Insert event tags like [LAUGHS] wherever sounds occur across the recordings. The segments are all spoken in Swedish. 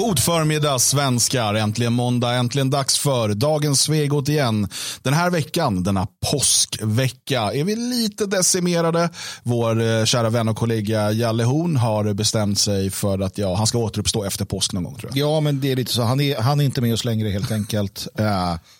God förmiddag svenskar! Äntligen måndag, äntligen dags för dagens Svegot igen. Den här veckan, denna påskvecka, är vi lite decimerade. Vår eh, kära vän och kollega Jalle Horn har bestämt sig för att ja, han ska återuppstå efter påsk någon gång. Tror jag. Ja, men det är lite så. Han är, han är inte med oss längre helt enkelt. Uh, [LAUGHS]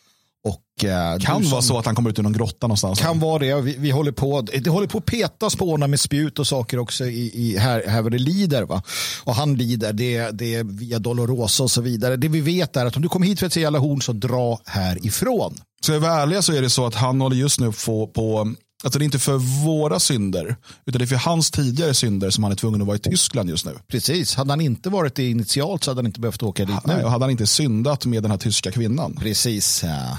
uh, kan vara så att han kommer ut ur någon grotta någonstans. Kan vara det. Vi, vi håller på, det håller på att petas på ordna med spjut och saker också i, i här, här var det lider. Va? Och han lider, det, det är via Dolorosa och så vidare. Det vi vet är att om du kommer hit för att se alla horn så dra härifrån. Ska jag vara ärlig så är det så att han håller just nu på, på Alltså det är inte för våra synder, utan det är för hans tidigare synder som han är tvungen att vara i Tyskland just nu. Precis, hade han inte varit det initialt så hade han inte behövt åka dit nu. Nej, och hade han inte syndat med den här tyska kvinnan. Precis, ja.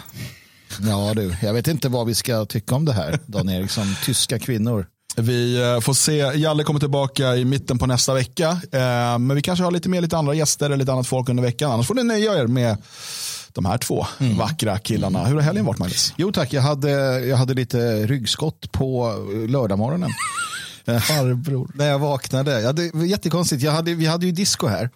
Ja du, jag vet inte vad vi ska tycka om det här, Dan Eriksson. [LAUGHS] Tyska kvinnor. Vi eh, får se. Jalle kommer tillbaka i mitten på nästa vecka. Eh, men vi kanske har lite mer lite andra gäster eller lite annat folk under veckan. Annars får ni nöja er med de här två mm. vackra killarna. Hur har helgen varit Magnus? Jo tack, jag hade, jag hade lite ryggskott på lördagmorgonen. [LAUGHS] Farbror. När jag vaknade. Ja, det var jättekonstigt. Jag hade, vi hade ju disco här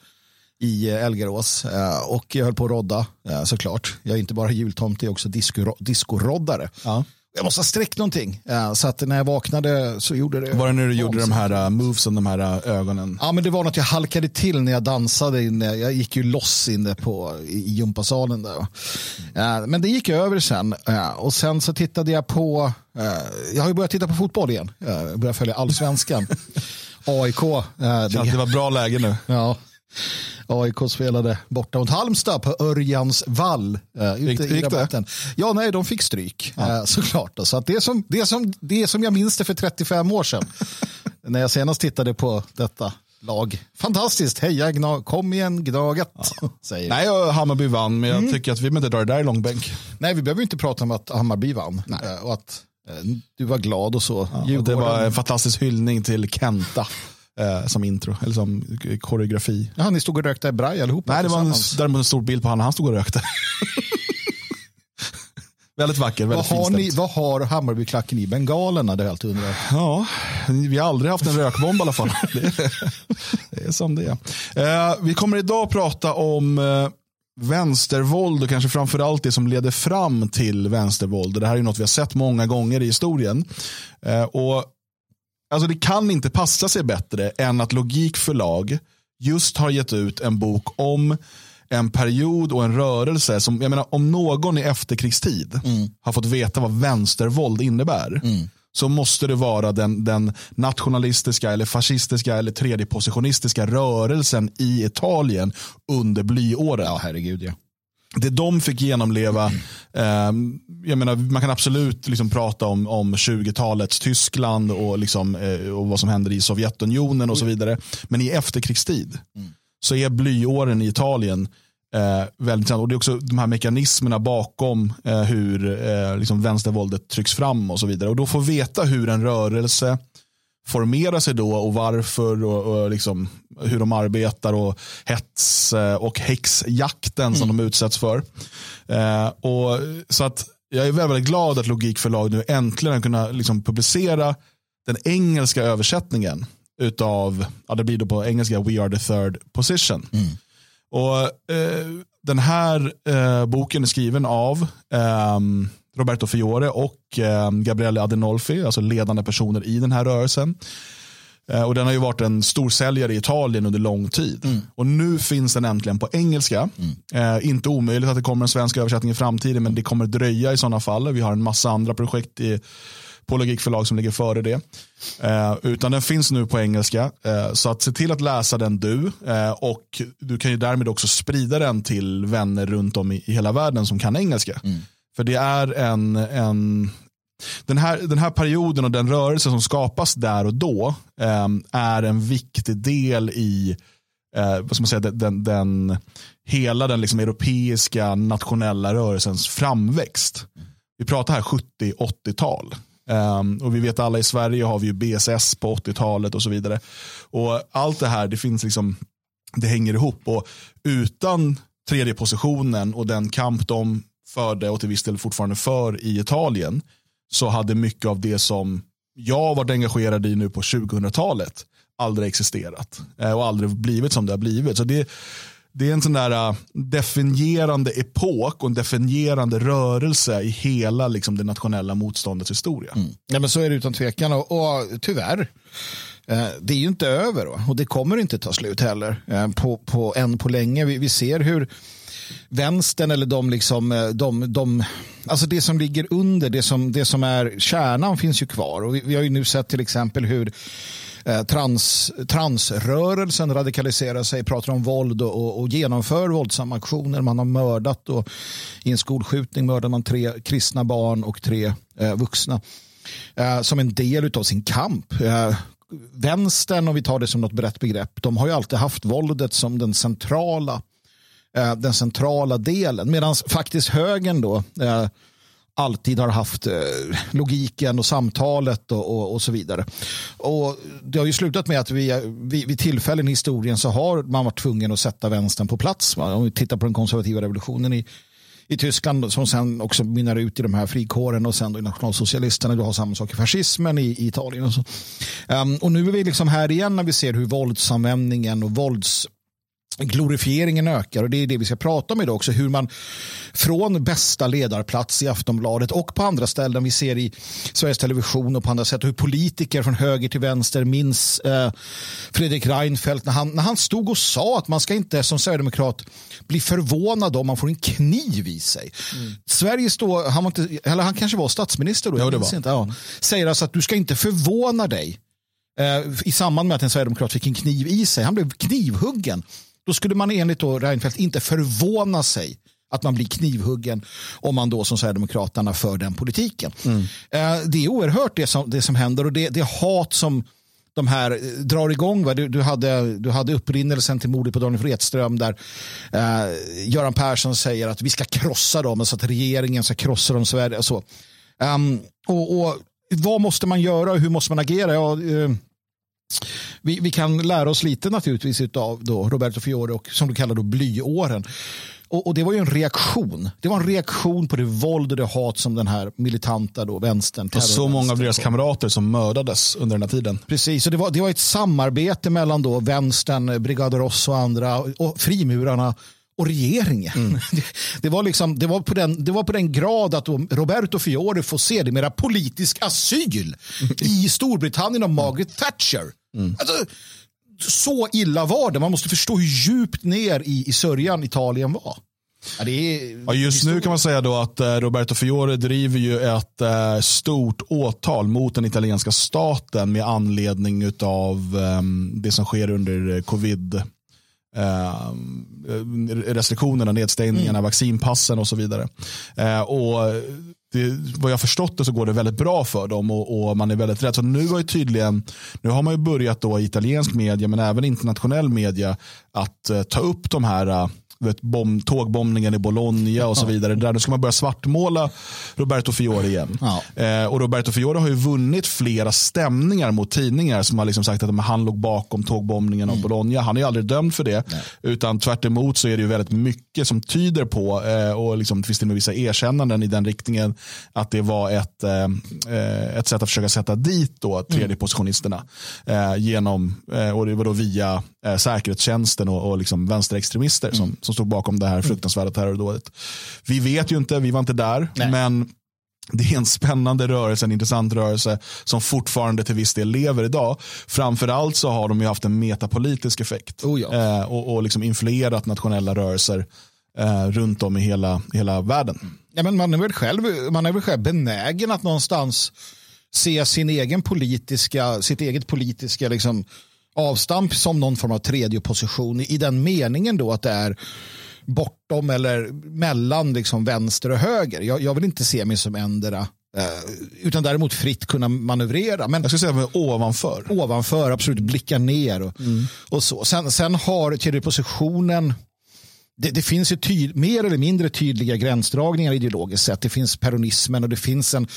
i Elgarås och jag höll på att rodda såklart. Jag är inte bara jultomte, jag är också disco, discoroddare. Ja. Jag måste ha sträckt någonting. Så att när jag vaknade så gjorde det. Var det när du gjorde de här movesen, de här ögonen? Ja, men det var något jag halkade till när jag dansade. Inne. Jag gick ju loss inne på, i gympasalen. Där. Men det gick över sen. Och sen så tittade jag på, jag har ju börjat titta på fotboll igen. Jag börjar följa allsvenskan. [LAUGHS] AIK. Det, det var bra läge nu. Ja. AIK spelade borta mot Halmstad på Örjans vall. Uh, ute i rabatten. Ja, nej, de fick stryk ja. uh, såklart. Så att det, som, det, som, det som jag minns det för 35 år sedan. [LAUGHS] när jag senast tittade på detta lag. Fantastiskt, heja Gnag, kom igen Gnaget. Ja. [LAUGHS] Säger. Nej, Hammarby vann, men jag mm. tycker att vi behöver inte dra det där i långbänk. Nej, vi behöver inte prata om att Hammarby vann. Uh, och att du var glad och så. Ja, och det var en fantastisk hyllning till Kenta eh, som intro, eller som koreografi. Ja, ni stod och rökte braj allihopa? Nej, det var en, däremot en stor bild på honom han stod och rökte. [LAUGHS] väldigt vacker, väldigt vad har, ni, vad har Hammarbyklacken i bengalerna? Det har jag alltid undrat. Ja, vi har aldrig haft en rökbomb i alla fall. [LAUGHS] det, är, det är som det är. Eh, vi kommer idag prata om eh, vänstervåld och kanske framförallt det som leder fram till vänstervåld. Det här är något vi har sett många gånger i historien. Eh, och Alltså det kan inte passa sig bättre än att Logik förlag just har gett ut en bok om en period och en rörelse som, jag menar om någon i efterkrigstid mm. har fått veta vad vänstervåld innebär. Mm. Så måste det vara den, den nationalistiska eller fascistiska eller tredjepositionistiska rörelsen i Italien under blyåren. Ja, herregud ja det de fick genomleva, eh, jag menar, man kan absolut liksom prata om, om 20-talets Tyskland och, liksom, eh, och vad som händer i Sovjetunionen och så vidare. Men i efterkrigstid mm. så är blyåren i Italien eh, väldigt intressant. Och det är också de här mekanismerna bakom eh, hur eh, liksom vänstervåldet trycks fram och så vidare. Och då få veta hur en rörelse formera sig då och varför och, och liksom hur de arbetar och hets eh, och häxjakten mm. som de utsätts för. Eh, och, så att jag är väldigt glad att Logikförlag nu äntligen kunnat liksom publicera den engelska översättningen utav, ja det blir då på engelska, We are the third position. Mm. Och eh, Den här eh, boken är skriven av um, Roberto Fiore och eh, Gabriele Adenolfi, alltså ledande personer i den här rörelsen. Eh, och Den har ju varit en stor säljare i Italien under lång tid. Mm. Och Nu finns den äntligen på engelska. Mm. Eh, inte omöjligt att det kommer en svensk översättning i framtiden, men det kommer dröja i sådana fall. Vi har en massa andra projekt i, på Logikförlag som ligger före det. Eh, utan den finns nu på engelska. Eh, så att se till att läsa den du. Eh, och du kan ju därmed också sprida den till vänner runt om i, i hela världen som kan engelska. Mm. För det är en, en den, här, den här perioden och den rörelse som skapas där och då eh, är en viktig del i eh, vad ska man säga, den, den, den hela den liksom europeiska nationella rörelsens framväxt. Vi pratar här 70-80-tal. Um, ehm, och vi vet alla i Sverige har vi ju BSS på 80-talet och så vidare. Och allt det här, det finns liksom, det hänger ihop. Och utan tredje positionen och den kamp de förde och till viss del fortfarande för i Italien så hade mycket av det som jag varit engagerad i nu på 2000-talet aldrig existerat eh, och aldrig blivit som det har blivit. Så det, det är en sån där eh, definierande epok och en definierande rörelse i hela liksom, det nationella motståndets historia. Mm. Ja, men så är det utan tvekan och, och tyvärr. Eh, det är ju inte över och det kommer inte ta slut heller eh, på, på, än på länge. Vi, vi ser hur vänstern eller de, liksom, eh, de, de, alltså det som ligger under, det som, det som är kärnan finns ju kvar. Och vi, vi har ju nu sett till exempel hur eh, trans, transrörelsen radikaliserar sig, pratar om våld och, och, och genomför våldsamma aktioner. Man har mördat och i en skolskjutning mördar man tre kristna barn och tre eh, vuxna eh, som en del av sin kamp. Eh, vänstern, om vi tar det som något brett begrepp, de har ju alltid haft våldet som den centrala Eh, den centrala delen. Medan faktiskt högern då eh, alltid har haft eh, logiken och samtalet och, och, och, så vidare. Och det har ju slutat med att vi, vi, vid tillfällen i historien så har man varit tvungen att sätta vänstern på plats. Om vi tittar på den konservativa revolutionen i, i Tyskland som sen också mynnar ut i de här frikåren och sen då i nationalsocialisterna. Du har samma sak i fascismen i, i Italien. Och, så. Um, och nu är vi liksom här igen när vi ser hur våldsanvändningen och vålds glorifieringen ökar och det är det vi ska prata om idag också. Hur man från bästa ledarplats i Aftonbladet och på andra ställen vi ser i Sveriges Television och på andra sätt hur politiker från höger till vänster minns eh, Fredrik Reinfeldt när han, när han stod och sa att man ska inte som sverigedemokrat bli förvånad om man får en kniv i sig. Mm. Sverige står, han, var inte, eller han kanske var statsminister då, ja, det var. Inte, ja, säger alltså att du ska inte förvåna dig eh, i samband med att en sverigedemokrat fick en kniv i sig. Han blev knivhuggen då skulle man enligt då Reinfeldt inte förvåna sig att man blir knivhuggen om man då som Sverigedemokraterna för den politiken. Mm. Eh, det är oerhört det som, det som händer och det, det hat som de här eh, drar igång. Va? Du, du, hade, du hade upprinnelsen till mordet på Daniel Wretström där eh, Göran Persson säger att vi ska krossa dem, så att regeringen ska krossa dem. Så. Um, och, och, vad måste man göra och hur måste man agera? Ja, eh, vi, vi kan lära oss lite naturligtvis av då Roberto Fiore och som du kallar då blyåren. Och, och, det var ju en reaktion. Det var en reaktion på det våld och det hat som den här militanta då, vänstern. Och så många av deras kamrater som mördades under den här tiden. Precis, och det var, det var ett samarbete mellan då vänstern, Brigade Ross och andra och frimurarna och regeringen. Mm. Det, [LAUGHS] det, var liksom, det, var på den, det var på den grad att Roberto Fiore får se det mera politisk asyl i Storbritannien av Margaret Thatcher. Mm. Alltså, så illa var det. Man måste förstå hur djupt ner i, i sörjan Italien var. Ja, är, ja, just nu kan man säga då att eh, Roberto Fiore driver ju ett eh, stort åtal mot den italienska staten med anledning av eh, det som sker under covid Eh, restriktionerna, nedstängningarna, mm. vaccinpassen och så vidare. Eh, och det, vad jag förstått det så går det väldigt bra för dem och, och man är väldigt rädd. Så nu har, ju tydligen, nu har man ju börjat då i italiensk media men även internationell media att uh, ta upp de här uh, vet, bom, tågbombningen i Bologna och så vidare. Där nu ska man börja svartmåla Roberto Fiore igen. Ja. Eh, och Roberto Fiore har ju vunnit flera stämningar mot tidningar som har liksom sagt att han låg bakom tågbombningen mm. av Bologna. Han är ju aldrig dömd för det. Nej. Utan tvärt så är det ju väldigt mycket som tyder på, eh, och liksom, det finns till och med vissa erkännanden i den riktningen, att det var ett, eh, ett sätt att försöka sätta dit då tredjepositionisterna. Eh, genom, eh, och det var då via eh, säkerhetstjänsten och, och liksom vänsterextremister mm. som, som stod bakom det här fruktansvärda terrordådet. Vi vet ju inte, vi var inte där, Nej. men det är en spännande rörelse, en intressant rörelse som fortfarande till viss del lever idag. Framförallt så har de ju haft en metapolitisk effekt oh ja. eh, och, och liksom influerat nationella rörelser eh, runt om i hela, hela världen. Ja, men man, är väl själv, man är väl själv benägen att någonstans se sin egen politiska, sitt eget politiska liksom, avstamp som någon form av tredje position i den meningen då att det är bortom eller mellan liksom vänster och höger. Jag, jag vill inte se mig som ändera eh, utan däremot fritt kunna manövrera. Men, jag skulle säga ovanför. Ovanför, absolut blicka ner och, mm. och så. Sen, sen har tredje positionen det, det, finns ju tyd, mer eller mindre tydliga gränsdragningar ideologiskt sett. Det finns peronismen och det finns en,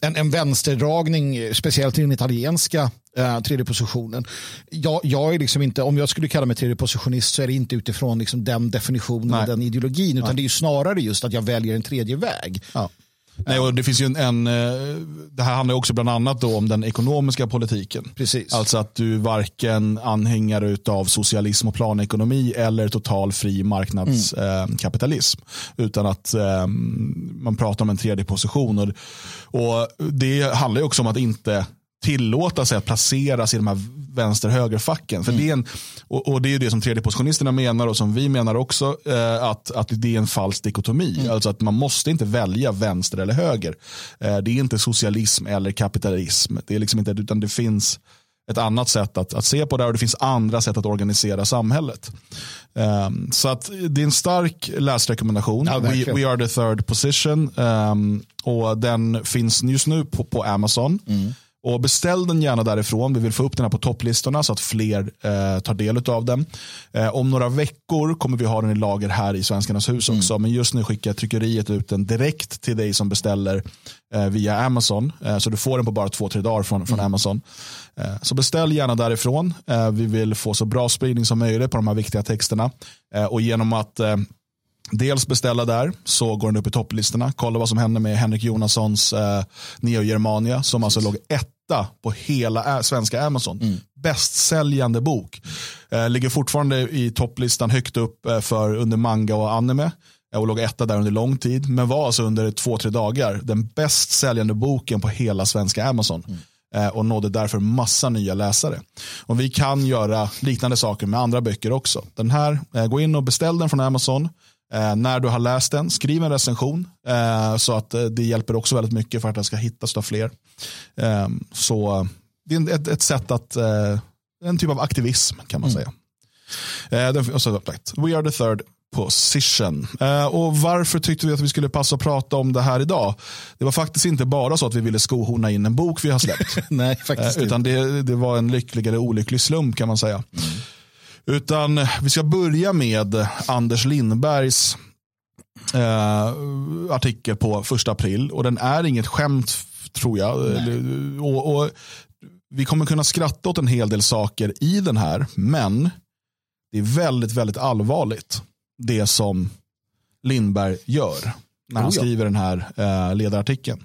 en, en vänsterdragning, speciellt i den italienska eh, tredje positionen. Jag, jag, är liksom inte, om jag skulle kalla mig tredje positionist så är det inte utifrån liksom den definitionen, Nej. den ideologin, utan Nej. det är snarare just att jag väljer en tredje väg. Ja. Nej, och det finns ju en, en, eh, det här handlar också bland annat då om den ekonomiska politiken. Precis. Alltså att du varken anhängare av socialism och planekonomi eller total fri marknadskapitalism. Mm. utan att eh, man pratar om en tredje position. Och, och det handlar också om att inte tillåta sig att placeras i de här vänster-höger-facken. För mm. det är en, och, och, det är det som tredjepositionisterna menar och som vi menar också, eh, att, att det är en falsk dikotomi. Mm. Alltså att man måste inte välja vänster eller höger. Eh, det är inte socialism eller kapitalism. Det är liksom inte, utan det finns ett annat sätt att, att se på det och det finns andra sätt att organisera samhället. Um, så att det är en stark läsrekommendation. Ja, we, we, are the third position. Um, och den finns just nu på, på Amazon. Mm. Och beställ den gärna därifrån. Vi vill få upp den här på topplistorna så att fler eh, tar del av den. Eh, om några veckor kommer vi ha den i lager här i Svenskarnas hus också. Mm. Men just nu skickar tryckeriet ut den direkt till dig som beställer eh, via Amazon. Eh, så du får den på bara två, tre dagar från, från mm. Amazon. Eh, så beställ gärna därifrån. Eh, vi vill få så bra spridning som möjligt på de här viktiga texterna. och genom att Dels beställa där så går den upp i topplistorna. Kolla vad som hände med Henrik Jonassons eh, Neo Germania som alltså låg ett etta på hela svenska Amazon. Mm. Bästsäljande bok. Eh, ligger fortfarande i topplistan högt upp eh, för under manga och anime. Eh, och låg etta där under lång tid. Men var alltså under två, tre dagar den bäst säljande boken på hela svenska Amazon. Mm eh, och nådde därför massa nya läsare. Och Vi kan göra liknande saker med andra böcker också. Den här, eh, gå in och beställ den från Amazon. Eh, när du har läst den, skriv en recension eh, så att eh, det hjälper också väldigt mycket för att den ska hittas av fler. Eh, så det är ett, ett sätt att, eh, en typ av aktivism kan man mm. säga. Eh, den, och så, We are the third position. och varför tyckte vi att vi skulle passa att prata om det här idag? Det var faktiskt inte bara så att vi ville skohorna in en bok vi har släppt. [LAUGHS] Nej, faktiskt Utan det, det var en lycklig eller olycklig slump kan man säga. Mm. Utan vi ska börja med Anders Lindbergs eh, artikel på första april. Och den är inget skämt tror jag. Och, och, vi kommer kunna skratta åt en hel del saker i den här. Men det är väldigt, väldigt allvarligt. Det som Lindberg gör när han skriver den här eh, ledarartikeln.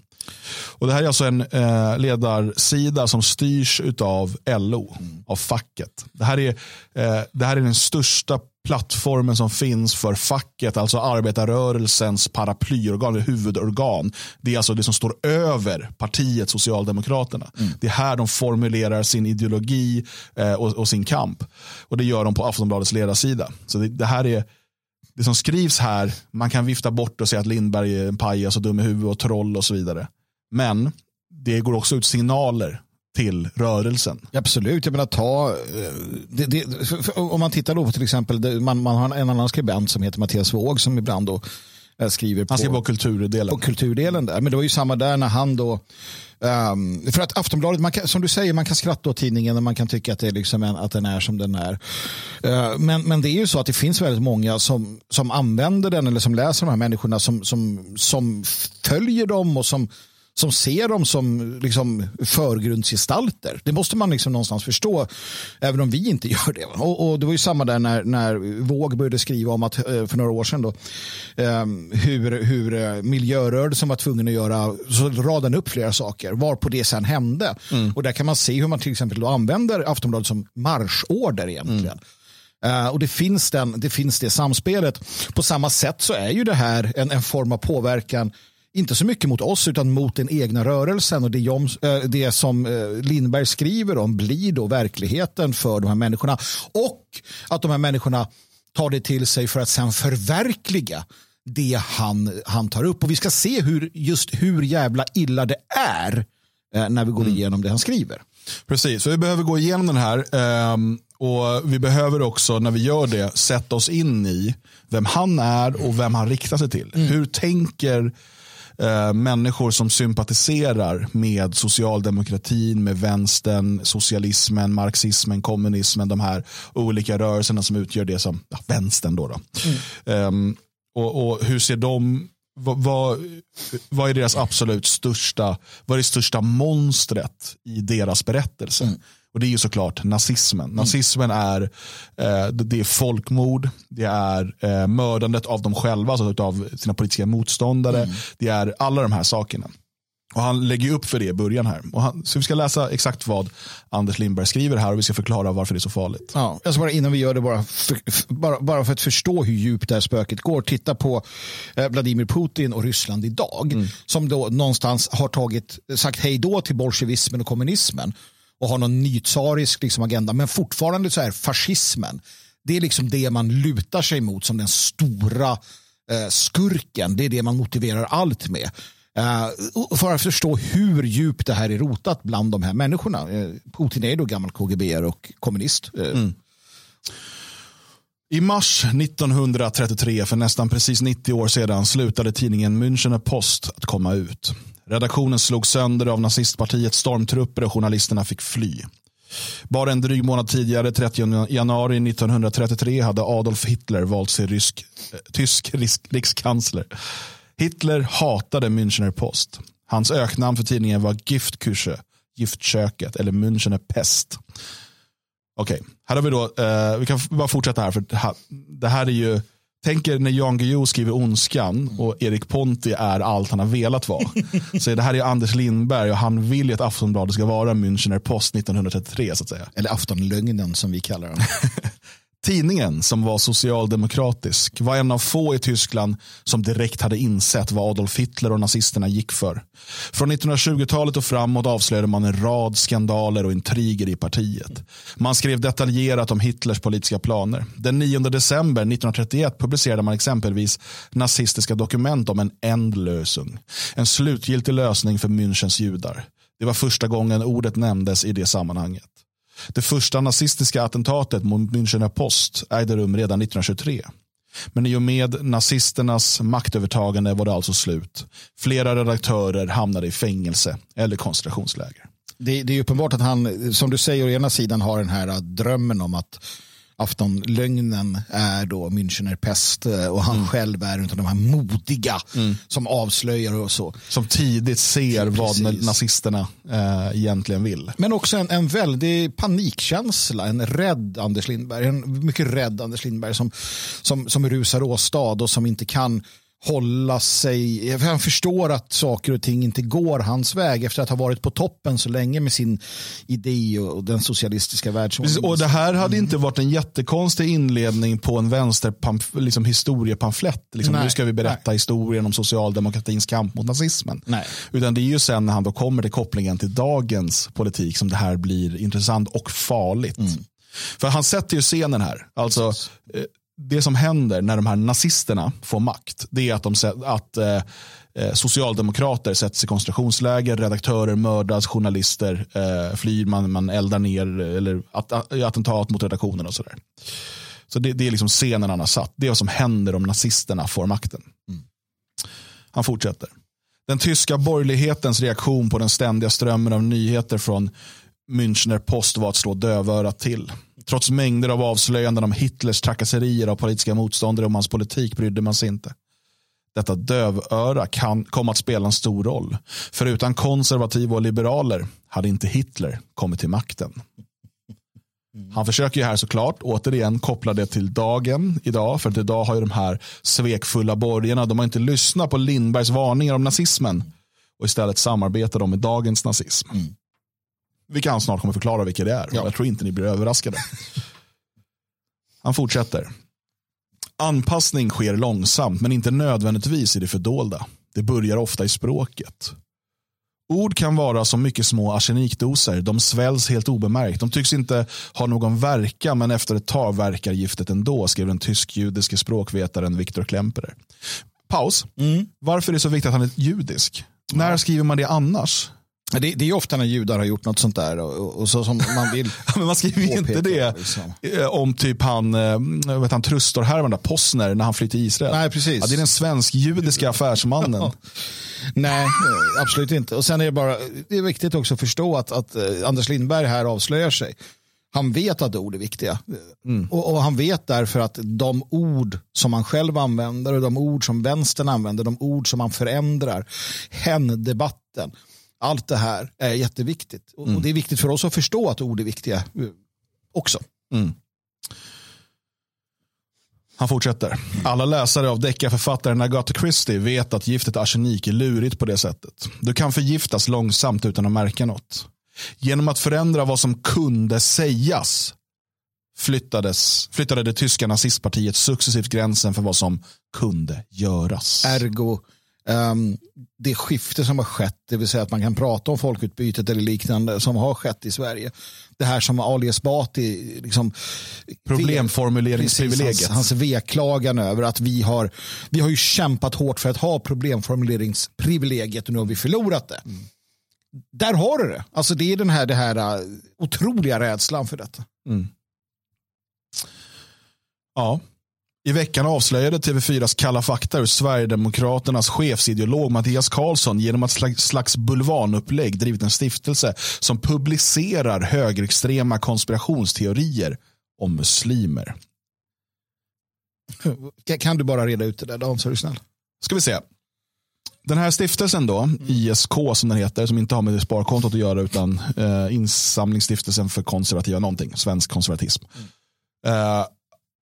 Och det här är alltså en eh, ledarsida som styrs av LO, mm. av facket. Det här, är, eh, det här är den största plattformen som finns för facket, alltså arbetarrörelsens paraplyorgan, huvudorgan. Det är alltså det som står över partiet Socialdemokraterna. Mm. Det är här de formulerar sin ideologi eh, och, och, sin kamp. Och det gör de på Aftonbladets ledarsida. Så det, det här är det som skrivs här, man kan vifta bort och säga att Lindberg är en pajas och dum i huvudet och troll och så vidare. Men det går också ut signaler till rörelsen. Absolut, jag menar ta, eh, det, det, om man tittar då på till exempel, man, man har en annan skribent som heter Mattias Våg som ibland då eh, skriver på, han skriver på kulturdelen. På kulturdelen där. Men det var ju samma där när han då Um, för att Aftonbladet, man kan, som du säger, man kan skratta åt tidningen och man kan tycka att, det är liksom en, att den är som den är. Uh, men, men det är ju så att det finns väldigt många som, som använder den eller som läser de här människorna som, som, som följer dem och som som ser dem som liksom förgrundsgestalter. Det måste man liksom någonstans förstå, även om vi inte [LAUGHS] gör det. Och, och det var ju samma där när, när Våg började skriva om att, eh, för några år sedan, då, um, hur, hur eh, miljörörelsen var tvungen att göra, så radade upp flera saker, var på det sen hände. Mm. Och där kan man se hur man till exempel då använder Aftonbladet som marschorder egentligen. Mm. Uh, och det finns, den, det finns det samspelet. På samma sätt så är ju det här en, en form av påverkan inte så mycket mot oss utan mot den egna rörelsen och det, Jom, eh, det som eh, Lindberg skriver om blir då verkligheten för de här människorna och att de här människorna tar det till sig för att sen förverkliga det han, han tar upp och vi ska se hur, just hur jävla illa det är eh, när vi går mm. igenom det han skriver. Precis, så vi behöver gå igenom den här ehm, och vi behöver också när vi gör det sätta oss in i vem han är och vem han riktar sig till. Mm. Hur tänker eh, människor som sympatiserar med socialdemokratin, med vänstern, socialismen, marxismen, kommunismen, de här olika rörelserna som utgör det som ja, vänstern. Då, då. Mm. Eh, och, och, hur ser de vad, vad, vad, är deras absolut största, vad är det största monstret i deras berättelse? Mm. Och det är ju såklart nazismen. Mm. Nazismen är, eh, det är folkmord, det är eh, mördandet av dem själva, alltså av sina politiska motståndare. Mm. Det är alla de här sakerna. Och Han lägger upp för det i början här. Och han, så vi ska läsa exakt vad Anders Lindberg skriver här och vi ska förklara varför det är så farligt. Ja, jag ska bara innan vi gör det, bara för, bara, bara för att förstå hur djupt det här spöket går, titta på eh, Vladimir Putin och Ryssland idag. Mm. Som då någonstans har tagit, sagt hej då till bolsjevismen och kommunismen och har någon nytsarisk liksom, agenda. Men fortfarande så är fascismen, det är liksom det man lutar sig mot som den stora eh, skurken. Det är det man motiverar allt med. Eh, för att förstå hur djupt det här är rotat bland de här människorna. Eh, Putin är då gammal KGB och kommunist. Eh. Mm. I mars 1933, för nästan precis 90 år sedan, slutade tidningen Münchener Post att komma ut. Redaktionen slog sönder av nazistpartiets stormtrupper och journalisterna fick fly. Bara en dryg månad tidigare, 30 januari 1933, hade Adolf Hitler valts till rysk, eh, tysk rikskansler. Hitler hatade Münchener Post. Hans öknamn för tidningen var Giftküche, giftköket eller Münchener Pest. Okej, okay. här har vi då, eh, vi kan bara fortsätta här för det här är ju, tänk er när Jan Guillou skriver Ondskan och Erik Ponti är allt han har velat vara. Så det här är Anders Lindberg och han vill ju att Aftonbladet ska vara Münchener Post 1933 så att säga. Eller Aftonlögnen som vi kallar den. [LAUGHS] Tidningen, som var socialdemokratisk, var en av få i Tyskland som direkt hade insett vad Adolf Hitler och nazisterna gick för. Från 1920-talet och framåt avslöjade man en rad skandaler och intriger i partiet. Man skrev detaljerat om Hitlers politiska planer. Den 9 december 1931 publicerade man exempelvis nazistiska dokument om en Endlösung, en slutgiltig lösning för Münchens judar. Det var första gången ordet nämndes i det sammanhanget. Det första nazistiska attentatet mot Münchener Post ägde rum redan 1923. Men i och med nazisternas maktövertagande var det alltså slut. Flera redaktörer hamnade i fängelse eller koncentrationsläger. Det, det är uppenbart att han, som du säger, å ena sidan har den här drömmen om att aftonlögnen är då Münchener pest eh, och han mm. själv är en av de här modiga mm. som avslöjar och så. Som tidigt ser Precis. vad nazisterna eh, egentligen vill. Men också en, en väldig panikkänsla, en rädd Anders Lindberg, en mycket rädd Anders Lindberg som, som, som rusar åstad och som inte kan hålla sig, han förstår att saker och ting inte går hans väg efter att ha varit på toppen så länge med sin idé och den socialistiska världsordningen. Och det här hade inte varit en jättekonstig inledning på en vänster liksom historiepamflett. Liksom, nu ska vi berätta nej. historien om socialdemokratins kamp mot nazismen. Nej. Utan det är ju sen när han då kommer till kopplingen till dagens politik som det här blir intressant och farligt. Mm. För han sätter ju scenen här. Alltså, det som händer när de här nazisterna får makt, det är att, de, att eh, eh, socialdemokrater sätts i koncentrationsläger, redaktörer mördas, journalister eh, flyr, man, man eldar ner eller att, attentat mot redaktionen och sådär. Så det, det, är liksom scenen han har satt. Det är vad som händer om nazisterna får makten. Mm. Han fortsätter. Den tyska borgerlighetens reaktion på den ständiga strömmen av nyheter från Münchner Post var att slå dövörat till. Trots mängder av avslöjanden om Hitlers trakasserier av politiska motståndare om hans politik brydde man sig inte. Detta dövöra kan komma att spela en stor roll. För utan konservativa och liberaler hade inte Hitler kommit till makten. Han försöker ju här såklart återigen koppla det till dagen idag. För att idag har ju de här svekfulla borgarna, de har inte lyssnat på Lindbergs varningar om nazismen. Och istället samarbetar de med dagens nazism. Mm. Vilka han snart kommer förklara vilka det är. Ja. Jag tror inte ni blir överraskade. [LAUGHS] Han fortsätter. Anpassning sker långsamt men inte nödvändigtvis i det fördolda. Det börjar ofta i språket. Ord kan vara som mycket små arsenikdoser. De sväljs helt obemärkt. De tycks inte ha någon verkan men efter ett tag verkar giftet ändå, skrev den tysk-judiske språkvetaren Viktor Klemperer. Paus. Mm. Varför är det så viktigt att han är judisk? Ja. När skriver man det annars? Det, det, är ofta när judar har gjort något sånt där och, och så som man vill. [LAUGHS] men man skriver ju inte det liksom. Eh, om typ han, eh, vet han Trustor-härvan, Posner, när han flyr till Israel. Nej, precis. Ja, det är den svensk-judiska affärsmannen. [LAUGHS] Nej, absolut inte. Och sen är det bara, det är viktigt också att förstå att, att eh, Anders Lindberg här avslöjar sig. Han vet att ord är viktiga. Mm. Och, och, han vet därför att de ord som han själv använder och de ord som vänstern använder, de ord som han förändrar, hen-debatten, Allt det här är jätteviktigt. Och, Mm. och det är viktigt för oss att förstå att ord är viktiga eh, också. Mm. Han fortsätter. Alla läsare av deckarförfattaren Agatha Christie vet att giftet arsenik är lurigt på det sättet. Du kan förgiftas långsamt utan att märka något. Genom att förändra vad som kunde sägas flyttades, flyttade det tyska nazistpartiet successivt gränsen för vad som kunde göras. Ergo, ehm, det skifte som har skett, det vill säga att man kan prata om folkutbytet eller liknande som har skett i Sverige. Det här som Ali Esbati, liksom, Problemformuleringsprivilegiet. Precis, hans, hans veklagan över att vi har, vi har ju kämpat hårt för att ha problemformuleringsprivilegiet och nu har vi förlorat det. Där har du det. Alltså det är den här, det här uh, otroliga rädslan för detta. Ja. I veckan avslöjade TV4s Kalla fakta hur Sverigedemokraternas chefsideolog Mattias Karlsson genom ett slags, slags bulvanupplägg drivit en stiftelse som publicerar högerextrema konspirationsteorier om muslimer. Kan- du bara reda ut det där Dan, så är du snäll. Ska vi se. Den här stiftelsen då, ISK som den heter, som inte har med sparkontot att göra utan eh, insamlingsstiftelsen för konservativa någonting, svensk konservatism. Eh,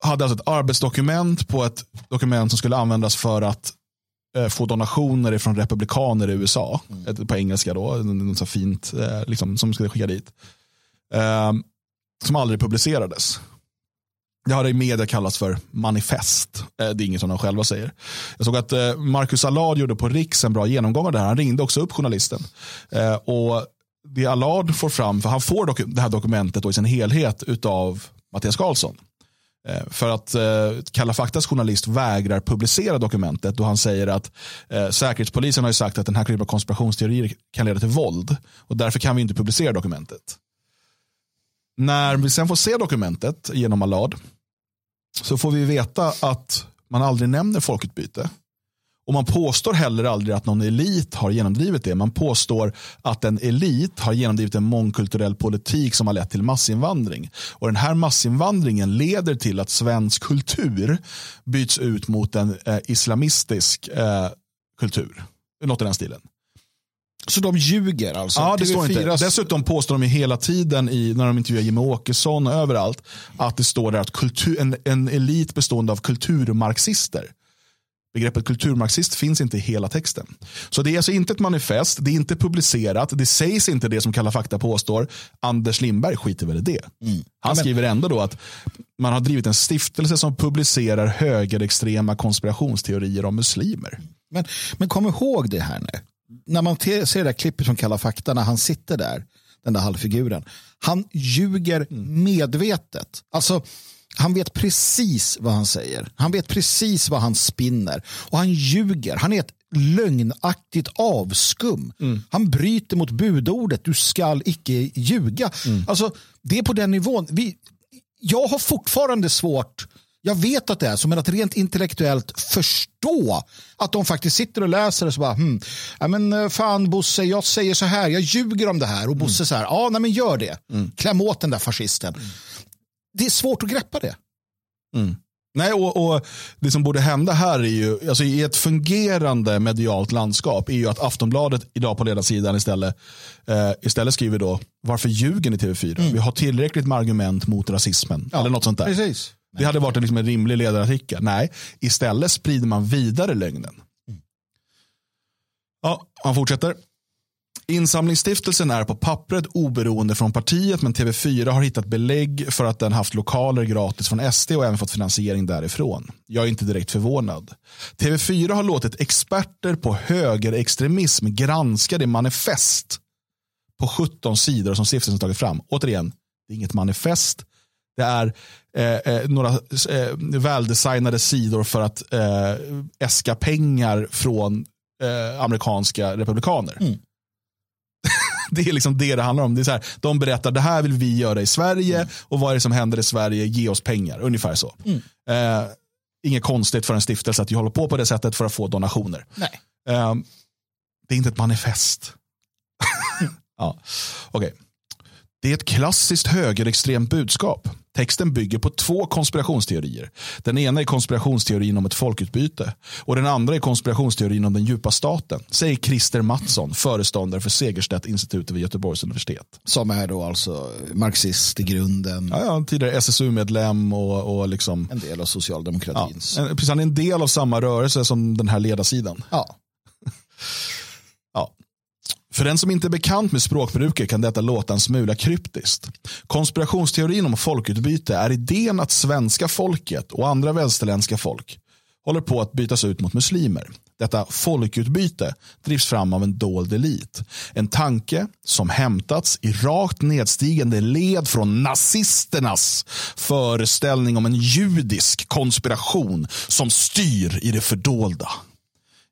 hade alltså ett arbetsdokument på ett dokument som skulle användas för att eh, få donationer från republikaner i USA. Ett, på engelska då, något så fint eh, liksom, som skulle skicka dit. Eh, som aldrig publicerades. Det har i media kallats för manifest. Eh, Det är inget som de själva säger. Jag såg att Marcus Allard gjorde på Riks en bra genomgång av det här. Han ringde också upp journalisten. Och det Allard får fram, för han får det här dokumentet då i sin helhet av Mattias Karlsson. Eh, för att eh, Kalla faktas journalist vägrar publicera dokumentet då han säger att eh, Säkerhetspolisen har ju sagt att den här typen av konspirationsteorier kan leda till våld och därför kan vi inte publicera dokumentet. När vi sen får se dokumentet genom Allard så får vi veta att man aldrig nämner folkutbyte. Och man påstår heller aldrig att någon elit har genomdrivit det. Man påstår att en elit har genomdrivit en mångkulturell politik som har lett till massinvandring. Och den här massinvandringen leder till att svensk kultur byts ut mot en eh, islamistisk eh, kultur. Något i den stilen. Så de ljuger alltså? Ja, det står inte. TV4s Dessutom påstår de hela tiden i, när de intervjuar Jimmie Åkesson och överallt att det står där att kultur, en, en elit bestående av kulturmarxister. Begreppet kulturmarxist finns inte i hela texten. Så det är alltså inte ett manifest, det är inte publicerat, det sägs inte det som Kalla fakta påstår. Anders Lindberg skiter väl i det. Han skriver ändå då att man har drivit en stiftelse som publicerar högerextrema konspirationsteorier om muslimer. Men, men kom ihåg det här nu. När man ser det där klippet från Kalla fakta när han sitter där, den där halvfiguren. Han ljuger medvetet. Alltså, han vet precis vad han säger. Han vet precis vad han spinner. Och han ljuger. Han är ett lögnaktigt avskum. Han bryter mot budordet. Du skall icke ljuga. Alltså, det är på den nivån. Vi, jag har fortfarande svårt jag vet att det är så, men att rent intellektuellt förstå att de faktiskt sitter och läser och så bara, hmm, ja, men eh, fan Bosse, jag säger så här, jag ljuger om det här och Bosse så här, ja, nej men gör det. Kläm åt den där fascisten. Det är svårt att greppa det. Nej, och, och Det som borde hända här är ju, alltså i ett fungerande medialt landskap, är ju att Aftonbladet idag på ledarsidan istället, eh, istället skriver då, varför ljuger ni TV4? Vi har tillräckligt med argument mot rasismen. Eller något sånt där. Precis. Det hade varit en, liksom en rimlig ledarartikel. Nej, istället sprider man vidare lögnen. Ja, han fortsätter. Insamlingsstiftelsen är på pappret oberoende från partiet men TV4 har hittat belägg för att den haft lokaler gratis från SD och även fått finansiering därifrån. Jag är inte direkt förvånad. TV4 har låtit experter på högerextremism granska det manifest på 17 sidor som stiftelsen tagit fram. Återigen, det är inget manifest. Det är eh, eh, några eh, väldesignade sidor för att eh, äska pengar från eh, amerikanska republikaner. Mm. [LAUGHS] det är liksom det det handlar om. Det är så här, de berättar det här vill vi göra i Sverige och vad är det som händer i Sverige, ge oss pengar. Ungefär så. Eh, inget konstigt för en stiftelse att hålla på på det sättet för att få donationer. Eh, det är inte ett manifest. [LAUGHS] ja, okej. Det är ett klassiskt högerextremt budskap. Texten bygger på två konspirationsteorier. Den ena är konspirationsteorin om ett folkutbyte och den andra är konspirationsteorin om den djupa staten, säger Christer Mattsson, föreståndare för Segerstedt-institutet vid Göteborgs universitet. Som är då alltså marxist i grunden. Ja, ja tidigare SSU-medlem och, och liksom, en del av socialdemokratins. Ja, precis, han är en del av samma rörelse som den här ledarsidan. Ja. ja. För den som inte är bekant med språkbruket kan detta låta en smula kryptiskt. Konspirationsteorin om folkutbyte är idén att svenska folket och andra västerländska folk håller på att bytas ut mot muslimer. Detta folkutbyte drivs fram av en dold elit. En tanke som hämtats i rakt nedstigande led från nazisternas föreställning om en judisk konspiration som styr i det fördolda.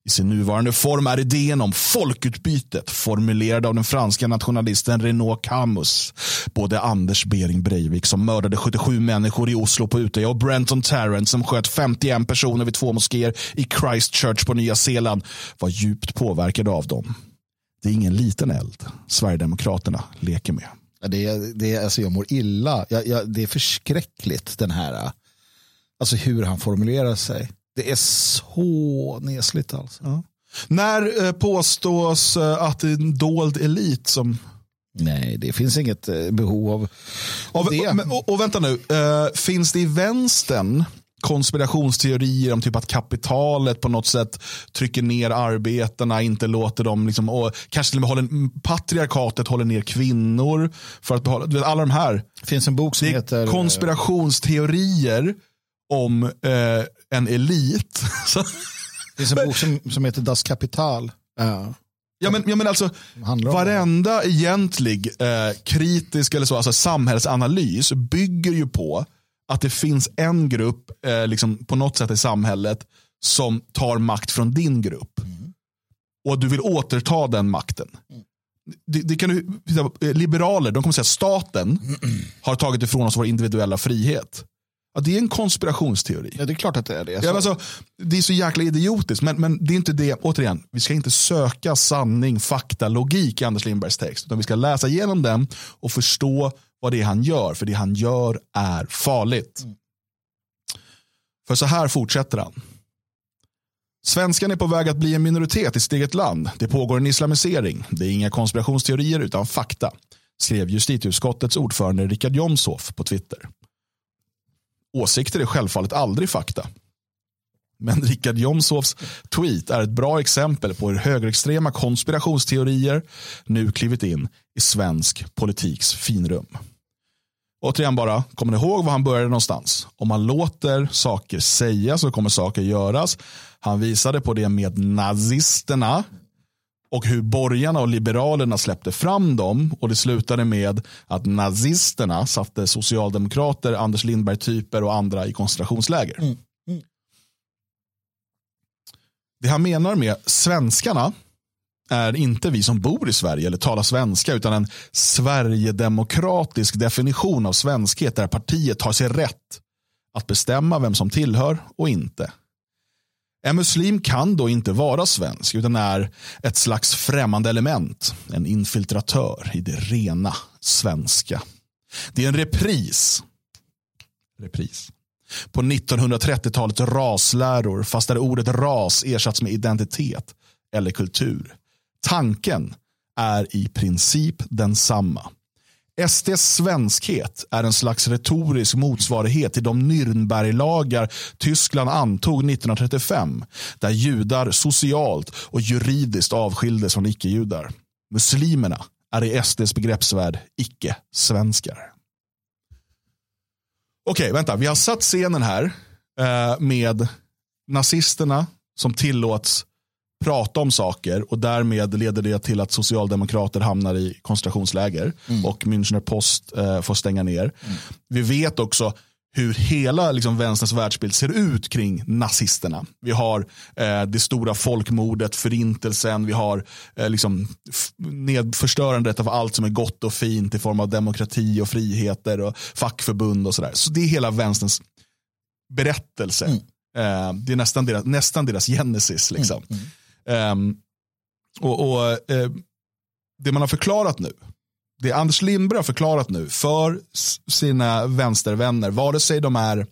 I sin nuvarande form är idén om folkutbytet formulerad av den franska nationalisten Renaud Camus. Både Anders Bering Breivik som mördade 77 människor i Oslo på Utöya och Brenton Tarrant som sköt 51 personer vid två moskéer i Christchurch på Nya Zeeland var djupt påverkade av dem. Det är ingen liten eld Sverigedemokraterna leker med. Det det alltså jag mår illa. Jag, jag, det är förskräckligt den här, äh, alltså hur han formulerar sig. Det är så nesligt alltså. Ja. När eh, påstås eh, att det är en dold elit som... Nej, det finns inget eh, behov av, av det. Men, och, och, vänta nu, finns det i vänstern konspirationsteorier om typ att kapitalet på något sätt trycker ner arbetarna, inte låter dem, liksom, och kanske till och med håller, patriarkatet håller ner kvinnor för att behålla, alla de här. Det finns en bok som heter konspirationsteorier om eh, en elit. [LAUGHS] det finns en bok som, som heter Das Kapital. Ja. Ja men, ja, men alltså, varenda egentlig eh, kritisk eller så, alltså samhällsanalys bygger ju på att det finns en grupp eh, liksom, på något sätt i samhället som tar makt från din grupp. Mm. Och du vill återta den makten. Mm. Det, det, kan du, liberaler de kommer säga att staten mm. [CLEARS THROAT] har tagit ifrån oss vår individuella frihet. Ja, det är en konspirationsteori. Ja, det är klart att det är det. Ja, alltså, det är så jäkla idiotiskt, men, men det är inte det. Återigen, vi ska inte söka sanning, fakta, logik i Anders Lindbergs text. Utan vi ska läsa igenom den och förstå vad det är han gör. För det han gör är farligt. Mm. För så här fortsätter han. Svenskan är på väg att bli en minoritet i sitt eget land. Det pågår en islamisering. Det är inga konspirationsteorier utan fakta. Skrev justitieutskottets ordförande Richard Jomshof på Twitter. Åsikter är självfallet aldrig fakta. Men Richard Jomshofs tweet är ett bra exempel på hur högerextrema konspirationsteorier nu klivit in i svensk politiks finrum. Återigen bara, kommer ni ihåg var han började någonstans? Om man låter saker sägas så kommer saker göras. Han visade på det med nazisterna och hur borgarna och liberalerna släppte fram dem och det slutade med att nazisterna satte socialdemokrater, Anders Lindberg-typer och andra i koncentrationsläger. Mm. Mm. Det han menar med svenskarna är inte vi som bor i Sverige eller talar svenska utan en Sverigedemokratisk definition av svenskhet där partiet har sig rätt att bestämma vem som tillhör och inte. En muslim kan då inte vara svensk utan är ett slags främmande element. En infiltratör i det rena svenska. Det är en repris. Repris. På 1930-talets rasläror fast där ordet ras ersatts med identitet eller kultur. Tanken är i princip densamma. SDs svenskhet är en slags retorisk motsvarighet till de Nürnberglagar Tyskland antog 1935 där judar socialt och juridiskt avskildes från icke-judar. Muslimerna är i SDs begreppsvärld icke-svenskar. Okej, vänta. Vi har satt scenen här eh, med nazisterna som tillåts prata om saker och därmed leder det till att socialdemokrater hamnar i koncentrationsläger mm. och Münchner Post eh, får stänga ner. Mm. Vi vet också hur hela liksom, vänsterns världsbild ser ut kring nazisterna. Vi har eh, det stora folkmordet, förintelsen, vi har eh, liksom, nedförstörandet av allt som är gott och fint i form av demokrati och friheter och fackförbund och sådär. Så det är hela vänsterns berättelse. Mm. Eh, det är nästan deras, nästan deras genesis. Liksom. Mm. Um, och, och uh, Det man har förklarat nu det Anders Lindberg har förklarat nu för sina vänstervänner, vare sig de är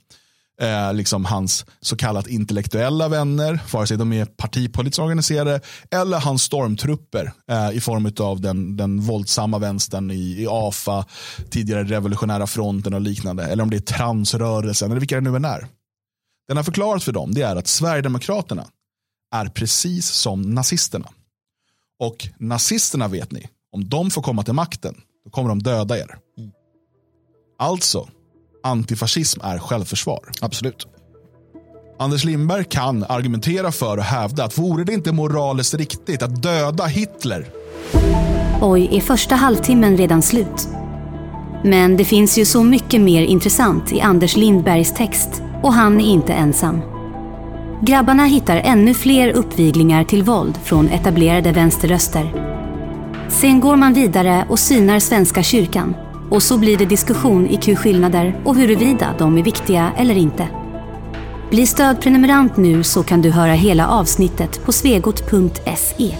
eh, liksom hans så kallat intellektuella vänner, vare sig de är partipolitiskt organiserade, eller hans stormtrupper eh, i form av den, den våldsamma vänstern i, i AFA, tidigare revolutionära fronten och liknande, eller om det är transrörelsen, eller vilka det nu än är. Den har förklarat för dem det är att Sverigedemokraterna är precis som nazisterna. Och nazisterna vet ni, om de får komma till makten, då kommer de döda er. Mm. Alltså, antifascism är självförsvar. Absolut. Anders Lindberg kan argumentera för och hävda att vore det inte moraliskt riktigt att döda Hitler? Oj, är första halvtimmen redan slut? Men det finns ju så mycket mer intressant i Anders Lindbergs text och han är inte ensam. Grabbarna hittar ännu fler uppviglingar till våld från etablerade vänsterröster. Sen går man vidare och synar Svenska kyrkan och så blir det diskussion i Q-skillnader och huruvida de är viktiga eller inte. Bli stödprenumerant nu så kan du höra hela avsnittet på svegot.se.